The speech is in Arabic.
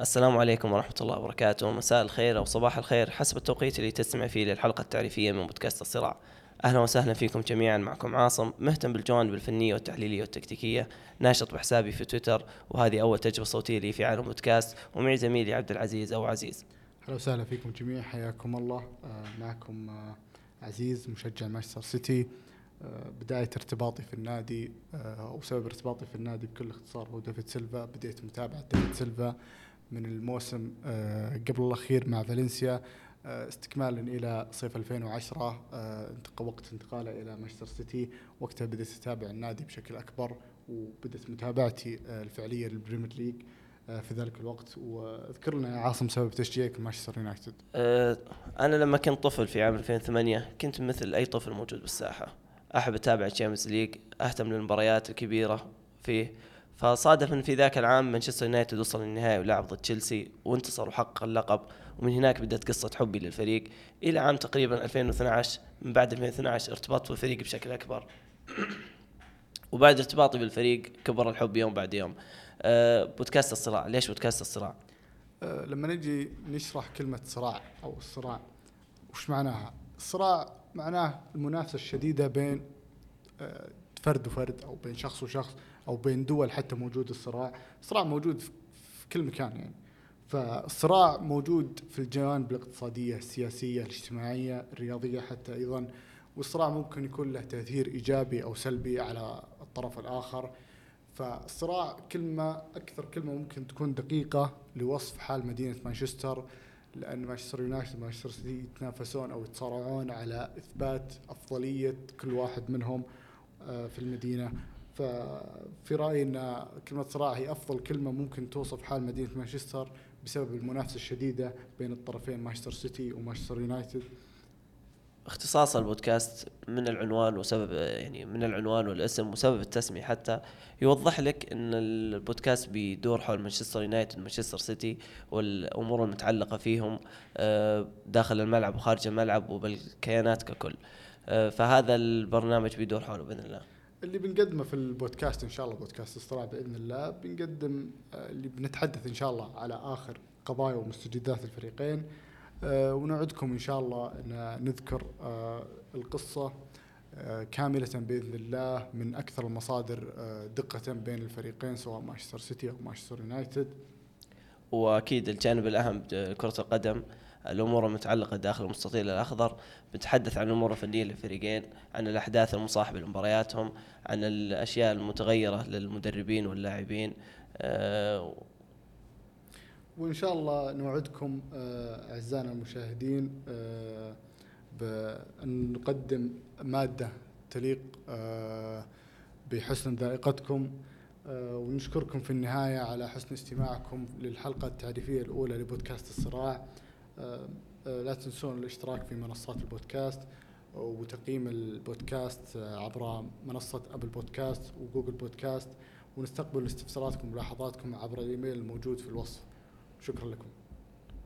السلام عليكم ورحمة الله وبركاته. مساء الخير أو صباح الخير حسب التوقيت اللي تستمع فيه للحلقة التعريفية من بودكاست الصراع. أهلا وسهلا فيكم جميعا. معكم عاصم مهتم بالجوانب الفنية والتحليلية والتكتيكية ناشط بحسابي في تويتر وهذه أول تجربة صوتية لي في عالم بودكاست ومعي زميلي عبد العزيز أو عزيز. أهلا وسهلا فيكم جميعا. حياكم الله. آه، معكم آه، عزيز مشجع مانشستر سيتي. آه، بداية ارتباطي في النادي أو سبب ارتباطي في النادي بكل اختصار هو ديفيد سيلفا. بديت متابعة ديفيد سيلفا من الموسم قبل الأخير مع فالنسيا استكمالا إلى صيف 2010 وقت انتقاله إلى مانشستر سيتي وقتها بديت أتابع النادي بشكل أكبر وبدأت متابعتي الفعلية لل Premier League آه، في ذلك الوقت. واذكر لنا يا عاصم سبب تشجيعك لمانشستر يونايتد. أنا لما كنت طفل في عام 2008 كنت مثل أي طفل موجود بالساحة. أحب أتابع ال Champions League أهتم للمباريات الكبيرة فيه. فصادف ان في ذاك العام مانشستر يونايتد وصل للنهائي ولعب ضد تشيلسي وانتصر وحقق اللقب. ومن هناك بدأت قصة حبي للفريق. إلى عام تقريبا 2012 من بعد 2012 ارتبطت بالفريق بشكل أكبر. وبعد ارتباطي بالفريق كبر الحب يوم بعد يوم. آه، بودكاست الصراع. ليش بودكاست الصراع؟ أه لما نجي نشرح كلمة صراع أو الصراع وش معناها؟ الصراع معناه المنافسة الشديدة بين أه فرد وفرد أو بين شخص وشخص أو بين دول حتى موجود الصراع. الصراع موجود في كل مكان يعني. فالصراع موجود في الجوانب الاقتصادية السياسية الاجتماعية الرياضية حتى أيضا. والصراع ممكن يكون له تأثير إيجابي أو سلبي على الطرف الآخر. فالصراع كلمة أكثر كلمة ممكن تكون دقيقة لوصف حال مدينة مانشستر لأن مانشستر يونايتد ومانشستر سيتي يتنافسون أو يتصارعون على إثبات أفضلية كل واحد منهم. في المدينة. ففي رأيي أن كلمة صراع هي أفضل كلمة ممكن توصف حال مدينة مانشستر بسبب المنافسة الشديدة بين الطرفين مانشستر سيتي ومانشستر يونايتد. اختصاص البودكاست من العنوان وسبب يعني من العنوان والاسم وسبب التسمية حتى يوضح لك إن البودكاست بيدور حول مانشستر يونايتد مانشستر سيتي والأمور المتعلقة فيهم آه، داخل الملعب وخارج الملعب وبالكيانات ككل. آه، فهذا البرنامج بيدور حوله بإذن الله. اللي بنقدمه في البودكاست إن شاء الله بودكاست الصراع بإذن الله بنقدم آه، اللي بنتحدث إن شاء الله على آخر قضايا ومستجدات الفريقين آه، ونوعدكم إن شاء الله أن نذكر آه، القصة آه، كاملة بإذن الله من أكثر المصادر دقة بين الفريقين سواء مانشستر سيتي أو مانشستر يونايتد. وأكيد الجانب الأهم كرة القدم. الأمور المتعلقة داخل المستطيل الأخضر بتحدث عن الأمور الفنية للفريقين عن الأحداث المصاحبة لمبارياتهم عن الأشياء المتغيرة للمدربين واللاعبين وإن شاء الله نوعدكم آه، أعزائنا المشاهدين آه، بأن نقدم مادة تليق آه، بحسن ذائقتكم ونشكركم في النهاية على حسن استماعكم للحلقة التعريفية الأولى لبودكاست الصراع. لا تنسون الاشتراك في منصات البودكاست وتقييم البودكاست عبر منصة أبل بودكاست وجوجل بودكاست ونستقبل استفساراتكم وملاحظاتكم عبر الإيميل الموجود في الوصف. شكرا لكم.